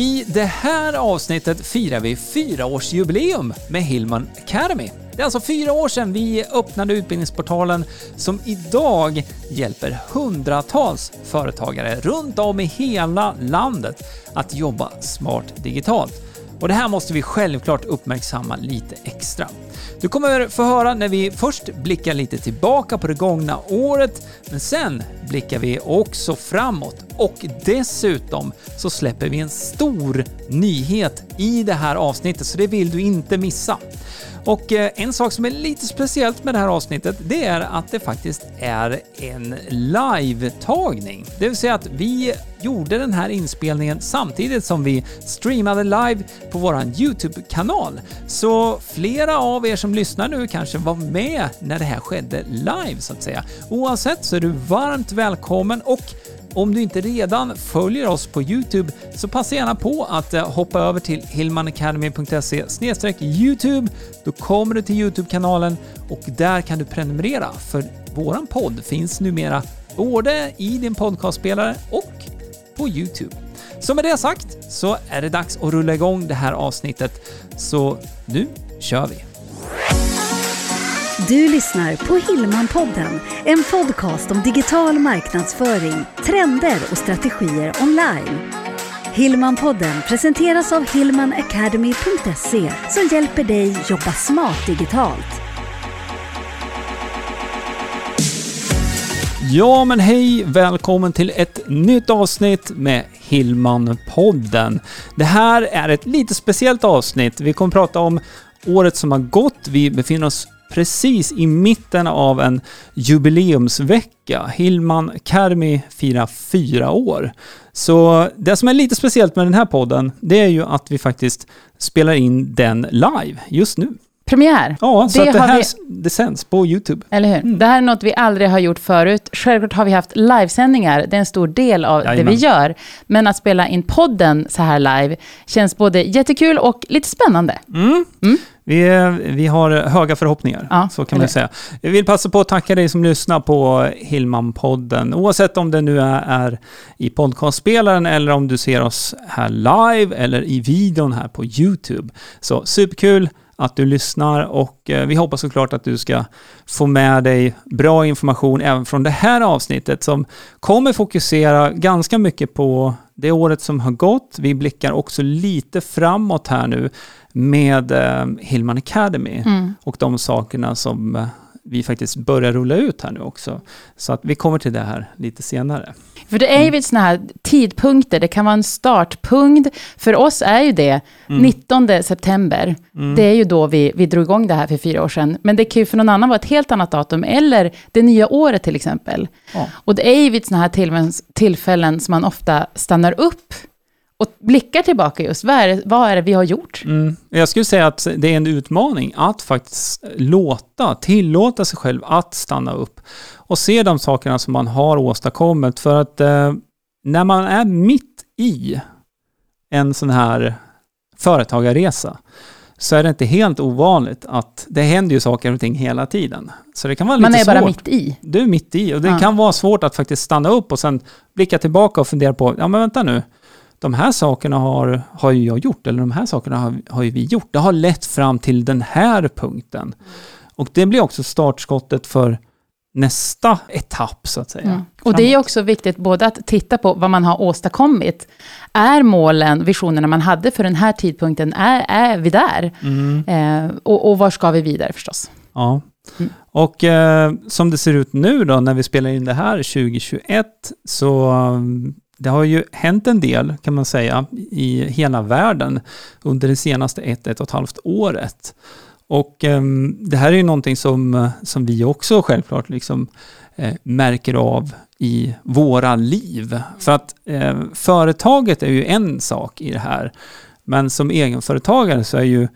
I det här avsnittet firar vi fyraårsjubileum med Hillman Academy. Det är alltså fyra år sedan vi öppnade utbildningsportalen som idag hjälper hundratals företagare runt om i hela landet att jobba smart digitalt. Och det här måste vi självklart uppmärksamma lite extra. Du kommer få höra när vi först blickar lite tillbaka på det gångna året, men sen blickar vi också framåt och dessutom så släpper vi en stor nyhet i det här avsnittet, så det vill du inte missa. Och eh, en sak som är lite speciellt med det här avsnittet, det är att det faktiskt är en live-tagning. Det vill säga att vi gjorde den här inspelningen samtidigt som vi streamade live på vår YouTube-kanal. Så flera av er som lyssnar nu kanske var med när det här skedde live så att säga. Oavsett så är du varmt välkommen och om du inte redan följer oss på Youtube så passa gärna på att eh, hoppa över till hillmanacademy.se Youtube. Då kommer du till Youtube-kanalen och där kan du prenumerera för våran podd finns numera både i din podcastspelare och på Youtube. Så med det sagt så är det dags att rulla igång det här avsnittet. Så nu kör vi! Du lyssnar på Hillmanpodden, en podcast om digital marknadsföring, trender och strategier online. Hillmanpodden presenteras av hillmanacademy.se som hjälper dig jobba smart digitalt. Ja, men hej! Välkommen till ett nytt avsnitt med Hillmanpodden. Det här är ett lite speciellt avsnitt. Vi kommer prata om året som har gått. Vi befinner oss precis i mitten av en jubileumsvecka. Hillman Academy firar fyra år. Så det som är lite speciellt med den här podden, det är ju att vi faktiskt spelar in den live just nu. Premiär. Ja, så Det att det här vi- det sänds på YouTube. Eller hur? Mm. Det här är något vi aldrig har gjort förut. Självklart har vi haft livesändningar, det är en stor del av det Jajamän. vi gör. Men att spela in podden så här live känns både jättekul och lite spännande. Mm. Mm. Vi, vi har höga förhoppningar, Ja, så kan man säga. Jag vill passa på att tacka dig som lyssnar på Hillman-podden, oavsett om det nu är, är i podcastspelaren eller om du ser oss här live eller i videon här på YouTube. Så superkul att du lyssnar och eh, vi hoppas såklart att du ska få med dig bra information även från det här avsnittet som kommer fokusera ganska mycket på det året som har gått. Vi blickar också lite framåt här nu med eh, Hillman Academy Mm. och de sakerna som eh, vi faktiskt börjar rulla ut här nu också. Så att vi kommer till det här lite senare. För det är ju vid sådana här tidpunkter, det kan vara en startpunkt. För oss är ju det 19 september. Det är ju då vi, vi drog igång det här för fyra år sedan. Men det kan ju för någon annan vara ett helt annat datum, eller det nya året till exempel. Ja. Och det är ju vid sådana här tillfällen som man ofta stannar upp och blickar tillbaka just. Vad är det, vad är det vi har gjort? Mm. Jag skulle säga att det är en utmaning att faktiskt låta, tillåta sig själv att stanna upp och se de sakerna som man har åstadkommit. För att eh, när man är mitt i en sån här företagarresa så är det inte helt ovanligt att det händer ju saker och ting hela tiden. Så det kan vara Man lite är bara svårt. mitt i. Du är mitt i och det Ja. kan vara svårt att faktiskt stanna upp och sen blicka tillbaka och fundera på, ja men vänta nu, de här sakerna har, har ju jag gjort, eller de här sakerna har, har ju vi gjort. Det har lett fram till den här punkten. Och det blir också startskottet för nästa etapp så att säga. Mm. Och det är också viktigt både att titta på vad man har åstadkommit. Är målen, visionerna man hade för den här tidpunkten, är, är vi där? Mm. Eh, och, och var ska vi vidare förstås? Ja. Mm. Och eh, som det ser ut nu då, när vi spelar in det här 2021, så det har ju hänt en del kan man säga i hela världen under det senaste ett, ett och ett halvt året. Och eh, det här är ju någonting som, som vi också självklart liksom, eh, märker av i våra liv. För att eh, företaget är ju en sak i det här, men som egenföretagare så är ju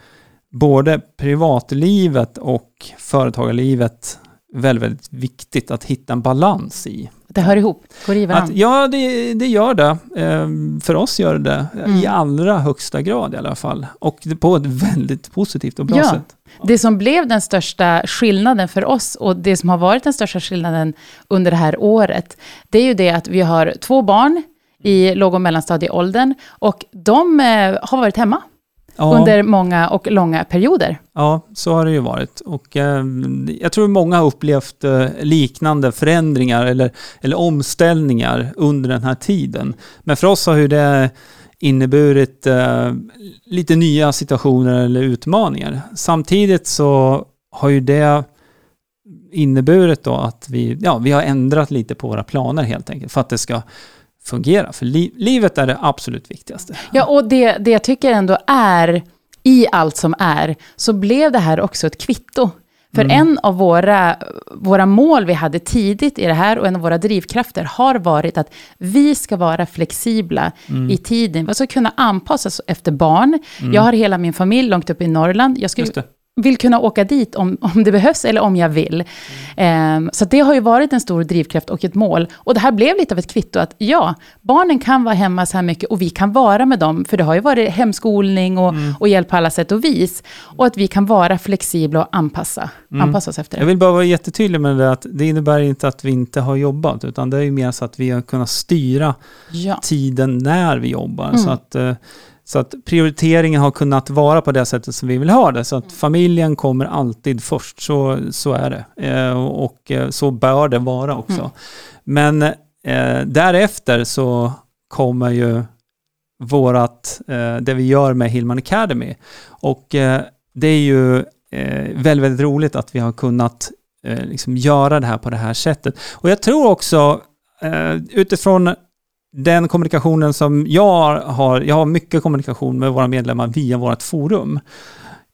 både privatlivet och företagarlivet väldigt, väldigt viktigt att hitta en balans i. Det hör ihop, går i varandra. Att, ja, det, det gör det. Ehm, För oss gör det det. I Mm. allra högsta grad i alla fall. Och på ett väldigt positivt och bra Ja. sätt. Det som blev den största skillnaden för oss och det som har varit den största skillnaden under det här året, det är ju det att vi har två barn i låg och mellanstadieåldern. Och de eh, har varit hemma Ja. under många och långa perioder. Ja, så har det ju varit. Och eh, jag tror många har upplevt eh, liknande förändringar eller, eller omställningar under den här tiden. Men för oss har ju det inneburit eh, lite nya situationer eller utmaningar. Samtidigt så har ju det inneburit då att vi, ja, vi har ändrat lite på våra planer helt enkelt för att det ska fungera. För li livet är det absolut viktigaste. Ja, och det, det jag tycker ändå är, i allt som är, så blev det här också ett kvitto. För en av våra, våra mål vi hade tidigt i det här och en av våra drivkrafter har varit att vi ska vara flexibla i tiden. Vi ska kunna anpassa oss efter barn. Jag har hela min familj långt upp i Norrland. Jag det. Vill kunna åka dit om, om det behövs eller om jag vill. Ehm, så det har ju varit en stor drivkraft och ett mål. Och det här blev lite av ett kvitto att ja, barnen kan vara hemma så här mycket och vi kan vara med dem, för det har ju varit hemskolning och, och hjälp på alla sätt och vis. Och att vi kan vara flexibla och anpassa, anpassa oss efter Jag det. vill bara vara jättetydlig med det att det innebär inte att vi inte har jobbat, utan det är ju mer så att vi har kunnat styra Ja. tiden när vi jobbar. Mm. Så, att, eh, så att prioriteringen har kunnat vara på det sättet som vi vill ha det. Så att familjen kommer alltid först, så, så är det. Eh, och eh, så bör det vara också. Mm. Men eh, därefter så kommer ju vårat, eh, det vi gör med Hillman Academy. Och eh, det är ju eh, väldigt, väldigt roligt att vi har kunnat liksom göra det här på det här sättet. Och jag tror också utifrån den kommunikationen som jag har, jag har mycket kommunikation med våra medlemmar via vårt forum.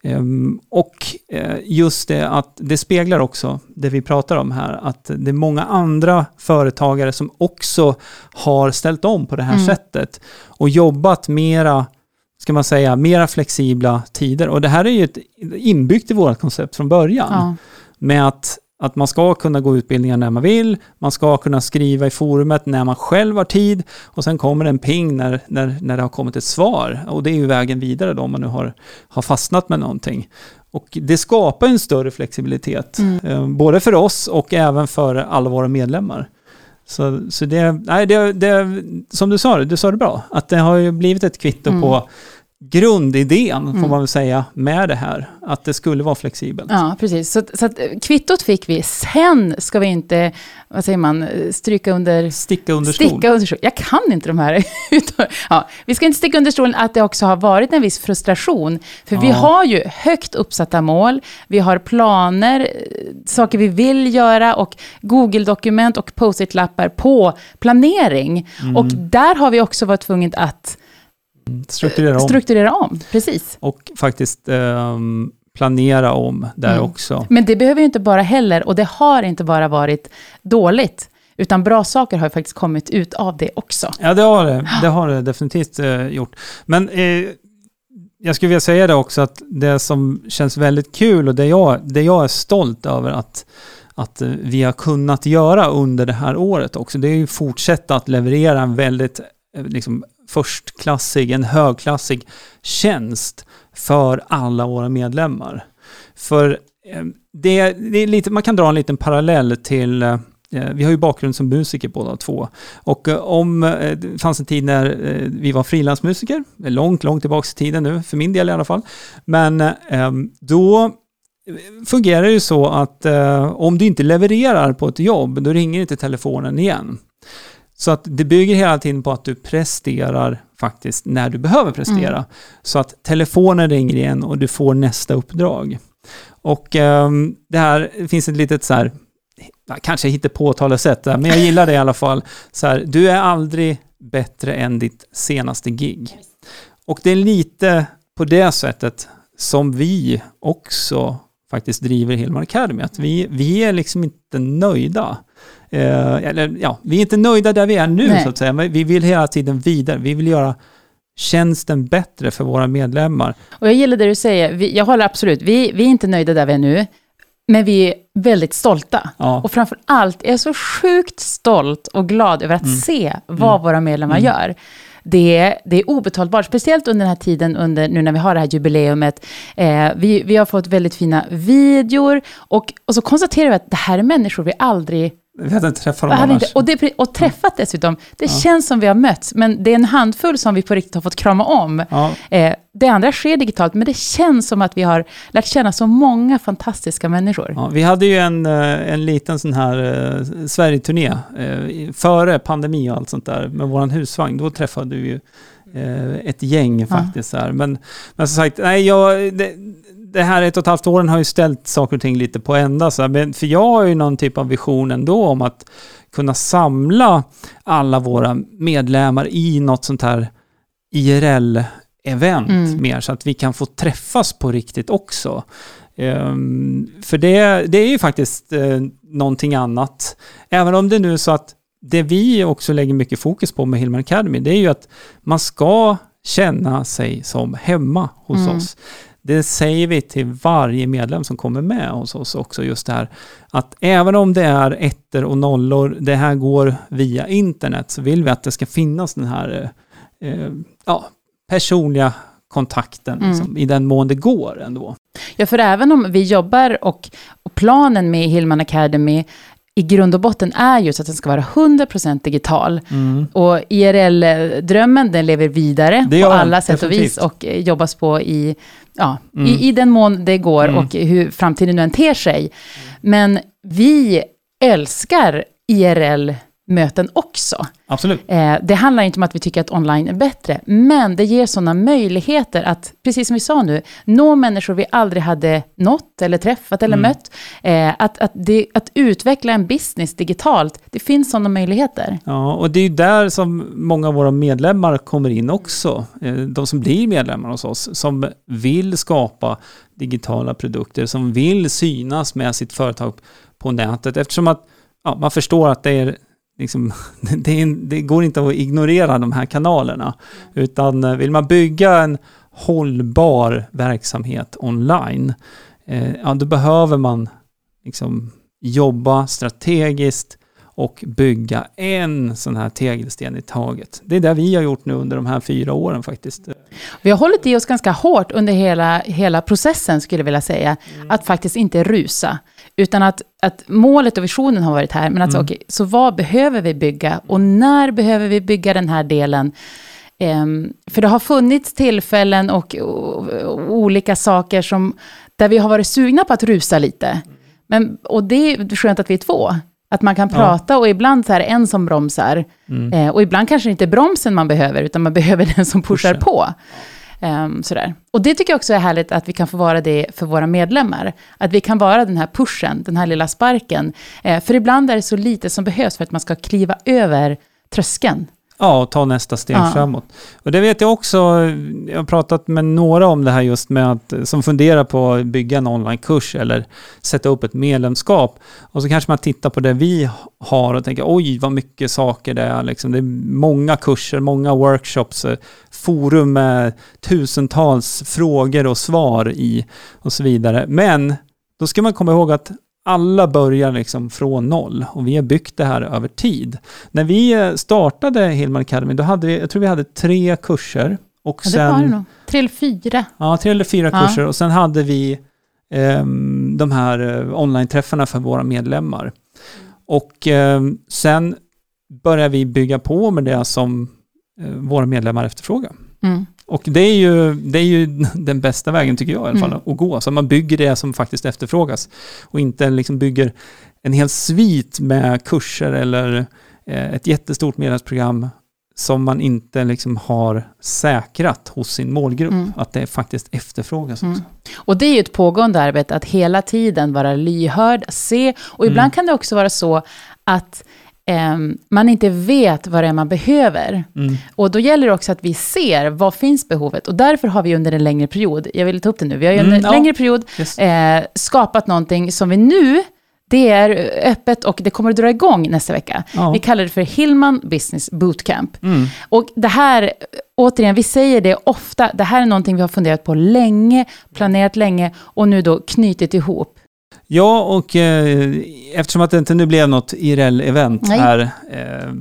Ehm, och eh, just det att det speglar också det vi pratar om här, att det är många andra företagare som också har ställt om på det här Mm. sättet och jobbat mera, ska man säga, mera flexibla tider. Och det här är ju ett, inbyggt i vårt koncept från början Ja. med att, att man ska kunna gå utbildningar när man vill, man ska kunna skriva i forumet när man själv har tid och sen kommer en ping när, när, när det har kommit ett svar. Och det är ju vägen vidare då om man nu har, har fastnat med någonting. Och det skapar en större flexibilitet, eh, både för oss och även för alla våra medlemmar. Så, så det, nej, det, det, som du sa, du sa det bra, att det har ju blivit ett kvitto Mm. på grundidén, får Mm. man väl säga, med det här. Att det skulle vara flexibelt. Ja, precis. Så, så att, eh, kvittot fick vi. Sen ska vi inte, vad säger man, eh, stryka under... Sticka under stol. Sticka under stol. Jag kan inte de här. Ja, vi ska inte sticka under stolen att det också har varit en viss frustration. För vi Ja. har ju högt uppsatta mål, vi har planer, eh, saker vi vill göra och Google-dokument och post-it-lappar på planering. Mm. Och där har vi också varit tvungna att Strukturera om. strukturera om. Precis. och faktiskt ehm, planera om där Mm. också. Men det behöver ju inte bara heller, och det har inte bara varit dåligt, utan bra saker har ju faktiskt kommit ut av det också. Ja, det har det. Det har det definitivt eh, gjort. Men eh, jag skulle vilja säga det också att det som känns väldigt kul och det jag, det jag är stolt över att, att eh, vi har kunnat göra under det här året också, det är ju fortsätta att leverera en väldigt eh, liksom, förstklassig, en högklassig tjänst för alla våra medlemmar. För eh, det, det är lite, man kan dra en liten parallell till eh, vi har ju bakgrund som musiker båda två. Och eh, om det fanns en tid när vi var frilansmusiker, det är långt, långt tillbaka i tiden nu, för min del i alla fall. Men ehm, då fungerar det ju så att om du inte levererar på ett jobb, då ringer inte telefonen igen. Så att det bygger hela tiden på att du presterar faktiskt när du behöver prestera. Så att telefonen ringer igen och du får nästa uppdrag. Och ehm, det här det finns ett litet så här, kanske hittar påtalesätt där, men jag gillar det i alla fall. Så här, du är aldrig bättre än ditt senaste gig. Och det är lite på det sättet som vi också faktiskt driver Hillman Academy. Att vi, vi är liksom inte nöjda. Eh, eller ja, vi är inte nöjda där vi är nu Nej. så att säga, men vi vill hela tiden vidare. Vi vill göra tjänsten bättre för våra medlemmar. Och jag gillar det du säger, vi, jag håller absolut, vi, vi är inte nöjda där vi är nu, men vi är väldigt stolta. Ja. Och framför allt är jag så sjukt stolt och glad över att Mm. se vad våra medlemmar Mm. gör. Det är, det är obetalbart, speciellt under den här tiden, under, nu när vi har det här jubileumet. Eh, vi, vi har fått väldigt fina videor och, och så konstaterar vi att det här är människor vi aldrig Vi hade inte träffat dem annars. inte, och, det, och träffat dessutom. Det känns som vi har mötts, men det är en handfull som vi på riktigt har fått krama om. Ja, Eh, det andra sker digitalt, men det känns som att vi har lärt känna så många fantastiska människor. ja, vi hade ju en, eh, en liten sån här eh, Sverige-turné eh, före pandemi och allt sånt där med våran husvagn. Då träffade vi ju eh, ett gäng faktiskt. Här. Men, men som sagt, nej, jag, det, det här ett och ett halvt åren har ju ställt saker och ting lite på ända. Så här. För jag har ju någon typ av vision ändå om att kunna samla alla våra medlemmar i något sånt här IRL-event Mm. mer, så att vi kan få träffas på riktigt också. Ehm, för det, det är ju faktiskt uh, någonting annat. Även om det nu är så att det vi också lägger mycket fokus på med Hillman Academy, det är ju att man ska känna sig som hemma hos Mm. oss. Det säger vi till varje medlem som kommer med hos oss också, just det här att även om det är ettor och nollor, det här går via internet, så vill vi att det ska finnas den här eh, eh, ja, personliga kontakten, Mm. liksom, i den mån det går ändå. Ja, för även om vi jobbar och, och planen med Hillman Academy i grund och botten är just att den ska vara 100% digital. Och IRL-drömmen, den lever vidare på den, alla sätt och vis och eh, jobbas på i, ja, Mm. i, i den mån det går Mm. och hur framtiden nu än ter sig. Men vi älskar IRL-möten också. Absolut. Eh, det handlar inte om att vi tycker att online är bättre, men det ger sådana möjligheter att, precis som vi sa nu, nå människor vi aldrig hade nått eller träffat eller Mm. mött. Eh, att, att, det, att utveckla en business digitalt, det finns sådana möjligheter. Ja, och det är ju där som många av våra medlemmar kommer in också. Eh, De som blir medlemmar hos oss, som vill skapa digitala produkter, som vill synas med sitt företag på nätet. Eftersom att ja, man förstår att det är Liksom, det, en, det går inte att ignorera de här kanalerna. Utan eh, vill man bygga en hållbar verksamhet online, eh, ja, då behöver man liksom jobba strategiskt och bygga en sån här tegelsten i taget. Det är det vi har gjort nu under de här fyra åren faktiskt. Vi har hållit i oss ganska hårt under hela, hela processen, skulle jag vilja säga, att faktiskt inte rusa. Utan att, att målet och visionen har varit här, men att Mm. okej, så vad behöver vi bygga? Och när behöver vi bygga den här delen? Ehm, för det har funnits tillfällen och, och, och olika saker som, där vi har varit sugna på att rusa lite. Men, och det är skönt att vi är två. Att man kan Ja. prata och ibland så är det en som bromsar. Mm. Eh, och ibland kanske det inte är bromsen man behöver, utan man behöver den som pushar Pushen. på. Um, sådär. Och det tycker jag också är härligt att vi kan få vara det för våra medlemmar. Att vi kan vara den här pushen, den här lilla sparken. Eh, för ibland är det så lite som behövs för att man ska kliva över tröskeln. Ja, och ta nästa steg Ja. framåt. Och det vet jag också, jag har pratat med några om det här just med att, som funderar på att bygga en onlinekurs eller sätta upp ett medlemskap. Och så kanske man tittar på det vi har och tänker oj vad mycket saker det är. Liksom. Det är många kurser, många workshops, forum med tusentals frågor och svar i och så vidare. Men då ska man komma ihåg att alla börjar liksom från noll och vi har byggt det här över tid. När vi eh, startade Hillman Academy, då hade vi, jag tror vi hade tre kurser. Och Ja, det var det sen, nog. Tre eller fyra. ja, tre eller fyra Ja. kurser och sen hade vi ehm, de här eh, online-träffarna för våra medlemmar. Och ehm, sen började vi bygga på med det som eh, våra medlemmar efterfrågar. Mm. Och det är, ju, det är ju den bästa vägen tycker jag i alla fall, Mm. att gå. Så man bygger det som faktiskt efterfrågas. Och inte liksom bygger en hel svit med kurser eller eh, ett jättestort medlemsprogram som man inte liksom har säkrat hos sin målgrupp. Mm. Att det faktiskt efterfrågas Mm. också. Och det är ju ett pågående arbete, att hela tiden vara lyhörd, se, och ibland Mm. kan det också vara så att ehm, man inte vet vad det är man behöver. Mm. Och då gäller det också att vi ser, vad finns behovet? Och därför har vi under en längre period, jag vill ta upp det nu, vi har under Mm, en ja. längre period Yes. eh, skapat någonting som vi nu, det är öppet och det kommer att dra igång nästa vecka. Ja. Vi kallar det för Hillman Business Bootcamp. Mm. Och det här, återigen, vi säger det ofta, det här är någonting vi har funderat på länge, planerat länge och nu då knutit ihop. Ja, och eh, eftersom att det inte nu blev något IRL-event här eh,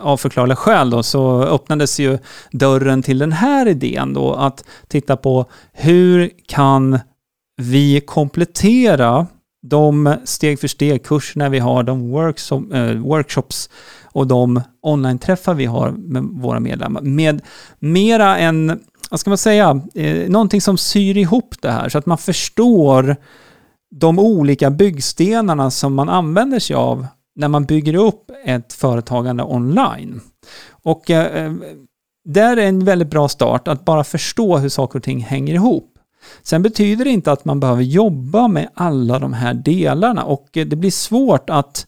av förklarliga skäl då, så öppnades ju dörren till den här idén då att titta på hur kan vi komplettera de steg för steg-kurserna vi har, de workshop, eh, workshops och de online-träffar vi har med våra medlemmar. Med mera en, vad ska man säga, eh, någonting som syr ihop det här så att man förstår de olika byggstenarna som man använder sig av när man bygger upp ett företagande online. Och eh, eh, där är en väldigt bra start att bara förstå hur saker och ting hänger ihop. Sen betyder det inte att man behöver jobba med alla de här delarna och eh, det blir svårt att,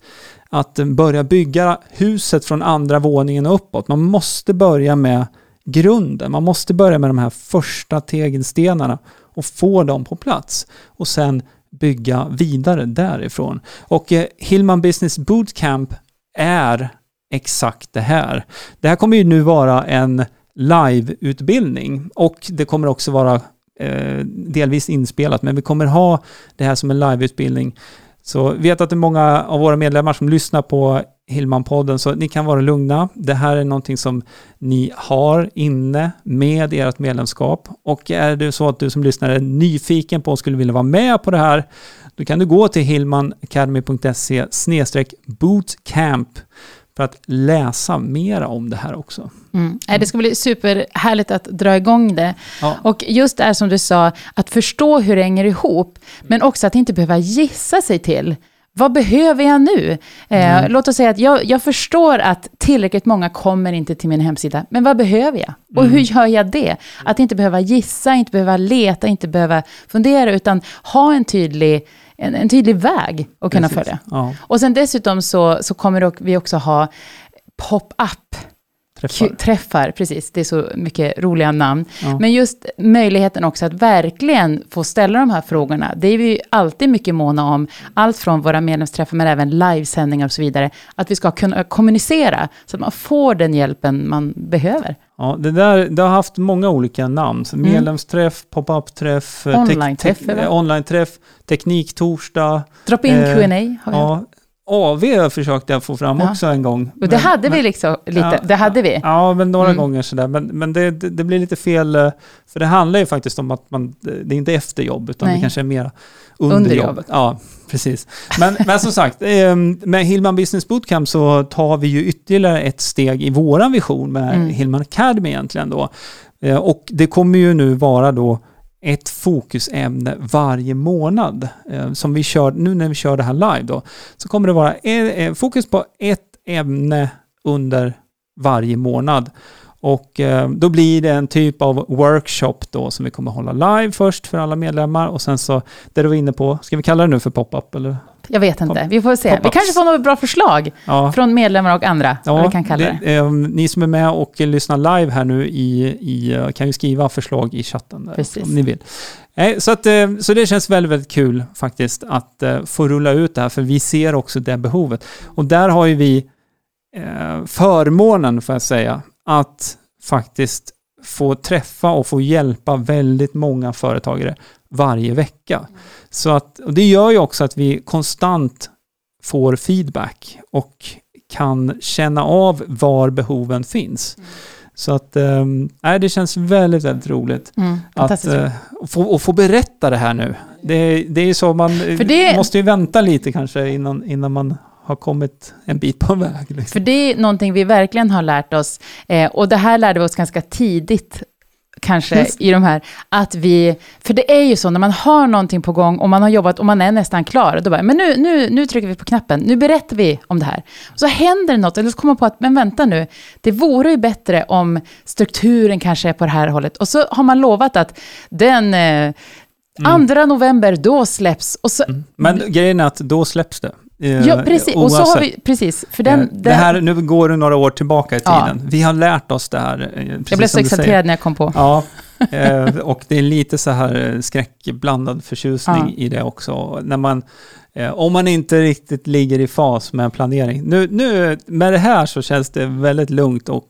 att börja bygga huset från andra våningen uppåt. Man måste börja med grunden. Man måste börja med de här första tegelstenarna och få dem på plats och sen bygga vidare därifrån. Och eh, Hillman Business Bootcamp är exakt det här. Det här kommer ju nu vara en live-utbildning och det kommer också vara eh, delvis inspelat, men vi kommer ha det här som en live-utbildning. Så vet att det är många av våra medlemmar som lyssnar på Hillman-podden, så ni kan vara lugna. Det här är någonting som ni har inne med ert medlemskap. Och är det så att du som lyssnar är nyfiken på och skulle vilja vara med på det här, då kan du gå till hillmanacademy.se bootcamp för att läsa mera om det här också. Mm. Det ska bli superhärligt att dra igång det. Ja. Och just det som du sa, att förstå hur det hänger ihop, men också att inte behöva gissa sig till vad behöver jag nu? Eh, mm. låt oss säga att jag, jag, förstår att tillräckligt många kommer inte till min hemsida, men vad behöver jag? Och mm. hur gör jag det? Att inte behöva gissa, inte behöva leta, inte behöva fundera, utan ha en tydlig en, en tydlig väg att kunna Precis. följa. Ja. Och sen dessutom så, så kommer vi också ha pop-up Träffar. träffar. precis. Det är så mycket roliga namn. Ja. Men just möjligheten också att verkligen få ställa de här frågorna. Det är vi alltid mycket måna om. Allt från våra medlemsträffar, men även livesändningar och så vidare. Att vi ska kunna kommunicera, så att man får den hjälpen man behöver. Ja, det, där, det har haft många olika namn. Mm. Medlemsträff, pop-up-träff, eh, online-träff, te te online tekniktorsdag. Drop-in eh, Q&A har vi ja, AV försökte jag få fram ja. också en gång. Och det men, hade vi liksom lite, ja, det hade vi. Ja, men några mm. gånger sådär. Men, men det, det, det, blir lite fel, eh, för det handlar ju faktiskt om att man, det är inte efter jobb, utan Nej. det kanske är mer under, under jobbet. jobbet. Ja, precis. Men, men som sagt, ehm, med Hillman Business Bootcamp så tar vi ju ytterligare ett steg i våran vision med mm. Hillman Academy egentligen då. Eh, och det kommer ju nu vara då ett fokusämne varje månad. Eh, som vi kör, nu när vi kör det här live då, så kommer det vara eh, eh, fokus på ett ämne under varje månad. Och då blir det en typ av workshop då som vi kommer hålla live först för alla medlemmar och sen så, det du var inne på, ska vi kalla det nu för pop-up eller? Jag vet inte, vi får se. Vi kanske får något bra förslag ja. från medlemmar och andra, ja, vi kan kalla det. det. Eh, ni som är med och lyssnar live här nu i, i, eh, kan ju skriva förslag i chatten där, Precis. om ni vill. Så, att, eh, så det känns väldigt, väldigt kul faktiskt att eh, få rulla ut det här, för vi ser också det behovet. Och där har ju vi eh, förmånen, får jag säga, att faktiskt få träffa och få hjälpa väldigt många företagare varje vecka. Så att, och det gör ju också att vi konstant får feedback och kan känna av var behoven finns. Mm. Så att äh, det känns väldigt, väldigt roligt mm, att äh, få, och få berätta det här nu. Det, det är så, man det... måste ju vänta lite kanske innan, innan man har kommit en bit på väg. Liksom. För det är någonting vi verkligen har lärt oss, eh, och det här lärde vi oss ganska tidigt kanske Just. i de här, att vi, för det är ju så när man har någonting på gång och man har jobbat och man är nästan klar, då bara, men nu, nu, nu trycker vi på knappen, nu berättar vi om det här. Och så händer det något, eller så kommer man på att, men vänta nu, det vore ju bättre om strukturen kanske är på det här hållet. Och så har man lovat att den eh, Mm. november, då släpps. Och så, mm. Men grejen är att då släpps det. Eh, ja, precis. Och så har vi, precis. För den, den, det här, nu går det några år tillbaka i tiden. Ja. Vi har lärt oss det här. Eh, jag blev så exalterad när jag kom på. Ja, eh, och det är lite så här skräckblandad förtjusning ja. i det också. När man, om man inte riktigt ligger i fas med planering. Nu, nu med det här så känns det väldigt lugnt och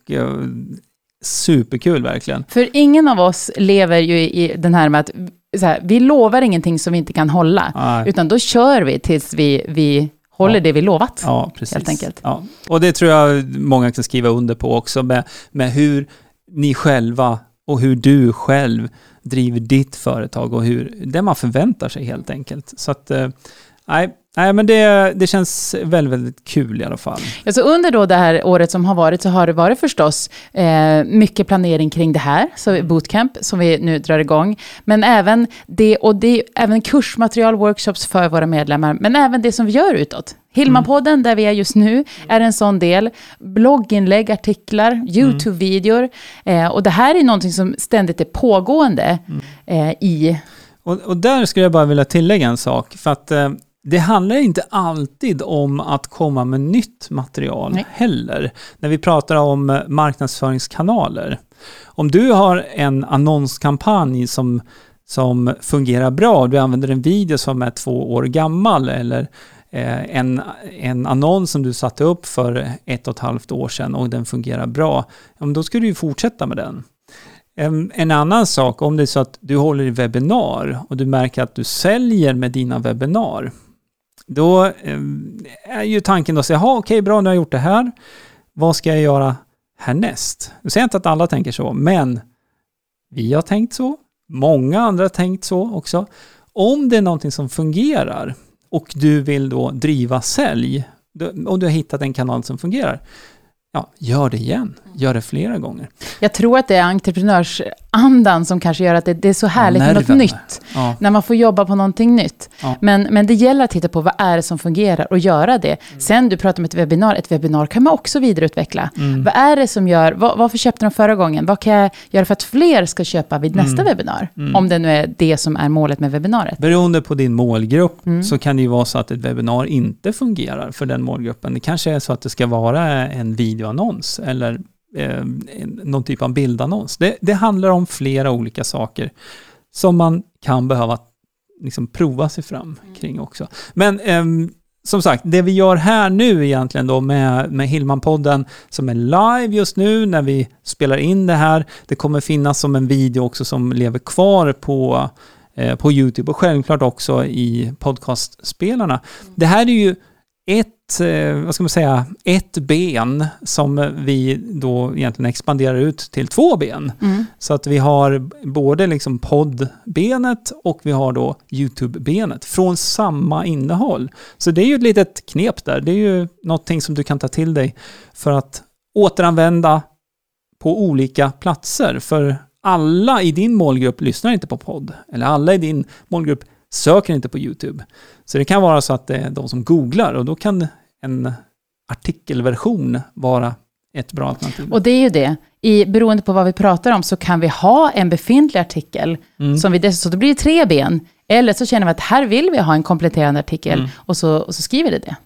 superkul verkligen. För ingen av oss lever ju i den här med att här, vi lovar ingenting som vi inte kan hålla, Nej. utan då kör vi tills vi, vi håller ja. det vi lovat. Ja, precis. Helt enkelt. Ja. Och det tror jag många kan skriva under på också med, med hur ni själva och hur du själv driver ditt företag och hur det man förväntar sig helt enkelt. Så att, äh, nej, nej men det, det känns väldigt, väldigt kul i alla fall. Alltså under då det här året som har varit så har det varit förstås eh, mycket planering kring det här, så bootcamp som vi nu drar igång. Men även det, och det även kursmaterial, workshops för våra medlemmar, men även det som vi gör utåt. Hillmanpodden, där vi är just nu, är en sån del. Blogginlägg, artiklar, YouTube-videor. Eh, och det här är någonting som ständigt är pågående eh, i... Och, och där skulle jag bara vilja tillägga en sak. För att eh, det handlar inte alltid om att komma med nytt material Nej. heller. När vi pratar om marknadsföringskanaler. Om du har en annonskampanj som, som fungerar bra, du använder en video som är två år gammal eller eh, en, en annons som du satte upp för ett och ett halvt år sedan och den fungerar bra, då ska du ju fortsätta med den. En, en annan sak, om det är så att du håller i webbinar och du märker att du säljer med dina webbinar, då eh, är ju tanken då att säga, "Jaha, okej, bra, nu har jag gjort det här. Vad ska jag göra härnäst? Nu säger jag inte att alla tänker så, men vi har tänkt så. Många andra har tänkt så också. Om det är någonting som fungerar och du vill då driva sälj om och du har hittat en kanal som fungerar, ja, gör det igen. Gör det flera gånger. Jag tror att det är entreprenörsandan som kanske gör att det, det är så härligt med något nytt. Ja. När man får jobba på någonting nytt. Ja. Men, men det gäller att titta på vad är det som fungerar och göra det. Mm. Sen, du pratar om ett webbinar. Ett webbinar kan man också vidareutveckla. Mm. Vad är det som gör, vad, varför köpte de förra gången? Vad kan jag göra för att fler ska köpa vid nästa Mm. webbinar? Om det nu är det som är målet med webbinariet. Beroende på din målgrupp Mm. så kan det ju vara så att ett webbinar inte fungerar för den målgruppen. Det kanske är så att det ska vara en videoannons eller eh, någon typ av bildannons. Det, det handlar om flera olika saker som man kan behöva liksom prova sig fram kring också. Men ehm, som sagt, det vi gör här nu egentligen då med, med Hillman-podden som är live just nu när vi spelar in det här. Det kommer finnas som en video också som lever kvar på, eh, på YouTube och självklart också i podcastspelarna. Det här är ju ett, eh, vad ska man säga, ett ben som vi då egentligen expanderar ut till två ben. Mm. Så att vi har både liksom poddbenet och vi har då YouTube-benet från samma innehåll. Så det är ju ett litet knep där. Det är ju någonting som du kan ta till dig för att återanvända på olika platser. För alla i din målgrupp lyssnar inte på podd. Eller alla i din målgrupp söker inte på YouTube. Så det kan vara så att det är de som googlar och då kan en artikelversion vara ett bra alternativ. Och det är ju det. I, beroende på vad vi pratar om så kan vi ha en befintlig artikel, Mm. som vi dessutom, så det blir tre ben. Eller så känner vi att här vill vi ha en kompletterande artikel, Mm. och, så, och så skriver det det.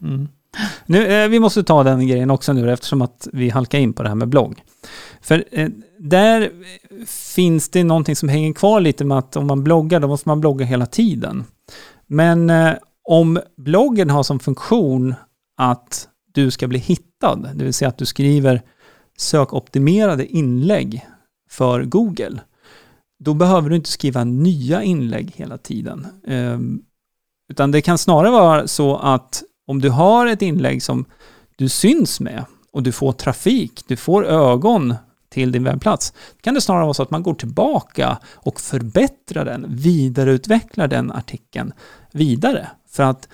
Nu, eh, vi måste ta den grejen också nu eftersom att vi halkar in på det här med blogg. För eh, där finns det någonting som hänger kvar lite med att om man bloggar, då måste man blogga hela tiden. Men eh, om bloggen har som funktion att du ska bli hittad, det vill säga att du skriver sökoptimerade inlägg för Google, då behöver du inte skriva nya inlägg hela tiden. Ehm, utan det kan snarare vara så att om du har ett inlägg som du syns med och du får trafik, du får ögon till din webbplats, kan det snarare vara så att man går tillbaka och förbättrar den, vidareutvecklar den artikeln vidare för att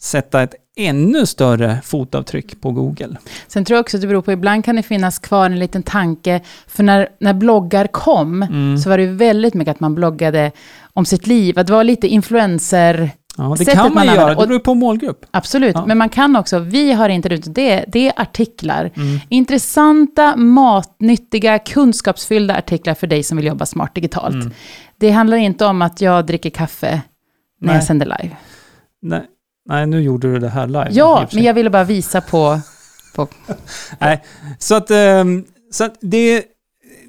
sätta ett ännu större fotavtryck på Google. Sen tror jag också att det beror på, ibland kan det finnas kvar en liten tanke, för när, när bloggar kom, Mm. så var det väldigt mycket att man bloggade om sitt liv, att det var lite influencer, Ja, det kan man man göra, det Och- beror på målgrupp. absolut, Ja. men man kan också, vi har inte ut det, det är artiklar. Mm. Intressanta, matnyttiga, kunskapsfyllda artiklar för dig som vill jobba smart digitalt. Mm. Det handlar inte om att jag dricker kaffe när Nej. jag sänder live. Nej, nej, nu gjorde du det här live. Ja, men jag ville bara visa på... på Nej, så att, ehm, så att det,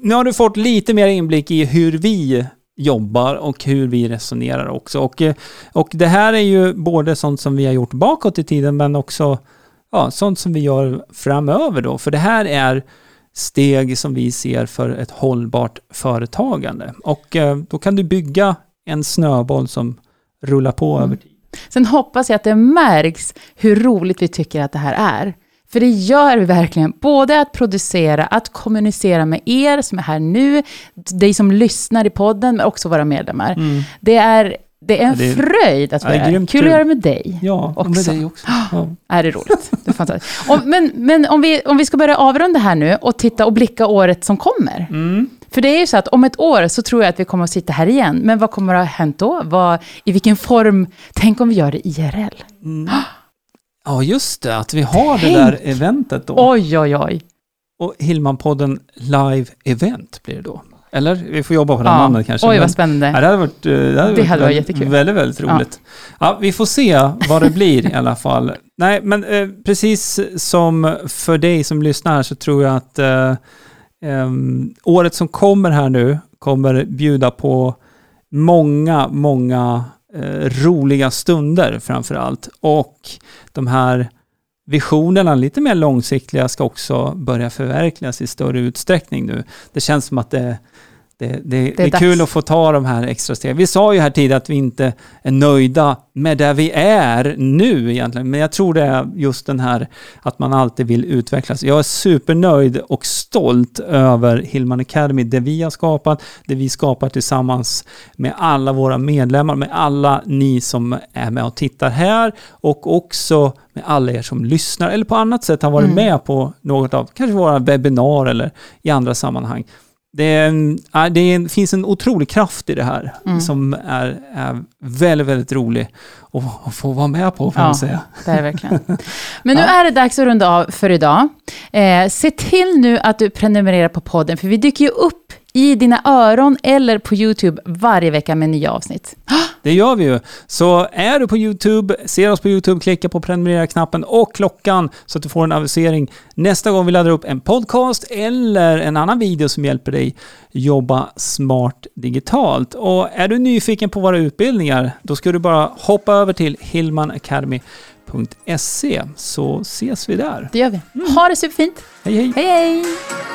nu har du fått lite mer inblick i hur vi jobbar och hur vi resonerar också. Och, eh, och det här är ju både sånt som vi har gjort bakåt i tiden men också ja, sånt som vi gör framöver då. För det här är steg som vi ser för ett hållbart företagande. Och eh, då kan du bygga en snöboll som rullar på Mm. över tid. Sen hoppas jag att det märks hur roligt vi tycker att det här är. För det gör vi verkligen. Både att producera, att kommunicera med er som är här nu, dig som lyssnar i podden, men också våra medlemmar. Mm. Det är, Det är en det är- fröjd att vara här. Kul att göra med dig. Ja, och med också. dig också. Ja. Är det roligt? Det är fantastiskt. Om, men men om, vi, om vi ska börja avrunda här nu och titta och blicka året som kommer. Mm. För det är ju så att om ett år så tror jag att vi kommer att sitta här igen. Men vad kommer att ha hänt då? Vad, I vilken form? Tänk om vi gör det IRL? ja, just det, att vi har det Tänk. där eventet då. Oj, oj, oj. Och Hillman-podden Live Event blir det då. Eller? Vi får jobba på det Ja. namnet kanske. Oj, men- vad spännande. Ja, det hade varit, eh, det hade Det hade varit väldigt, jättekul. Väldigt, väldigt roligt. Ja. vi får se vad det blir i alla fall. Nej, men eh, precis som för dig som lyssnar här så tror jag att eh, em, året som kommer här nu kommer bjuda på många, många eh, Eh, roliga stunder framför allt. Och de här visionerna, lite mer långsiktiga, ska också börja förverkligas i större utsträckning nu. Det känns som att det, det, det, det är, dags. kul att få ta de här extra stegen. Vi sa ju här tidigare att vi inte är nöjda med där vi är nu egentligen, men jag tror det är just den här att man alltid vill utvecklas. Jag är supernöjd och stolt över Hillman Academy, det vi har skapat, det vi skapar tillsammans med alla våra medlemmar, med alla ni som är med och tittar här och också med alla er som lyssnar eller på annat sätt har varit Mm. med på något av kanske våra webbinar eller i andra sammanhang. Det, det finns en otrolig kraft i det här Mm. som är, är väldigt, väldigt rolig att, få vara med på, får Ja. man säga. Det är verkligen. Men nu Ja. är det dags att runda av för idag. Eh, se till nu att du prenumererar på podden, för vi dyker ju upp i dina öron eller på YouTube varje vecka med nya avsnitt. Det gör vi ju. Så är du på YouTube, ser oss på YouTube, klicka på prenumerera-knappen och klockan så att du får en avisering nästa gång vi laddar upp en podcast eller en annan video som hjälper dig jobba smart digitalt. Och är du nyfiken på våra utbildningar, då ska du bara hoppa över till Hillman Academy hillmanacademy.se så ses vi där. Det gör vi. Ha det superfint. Hej hej! Hej, hej!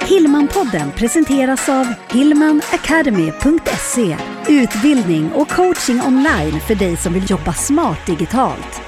Hillmanpodden presenteras av hillmanacademy.se Utbildning och coaching online för dig som vill jobba smart digitalt.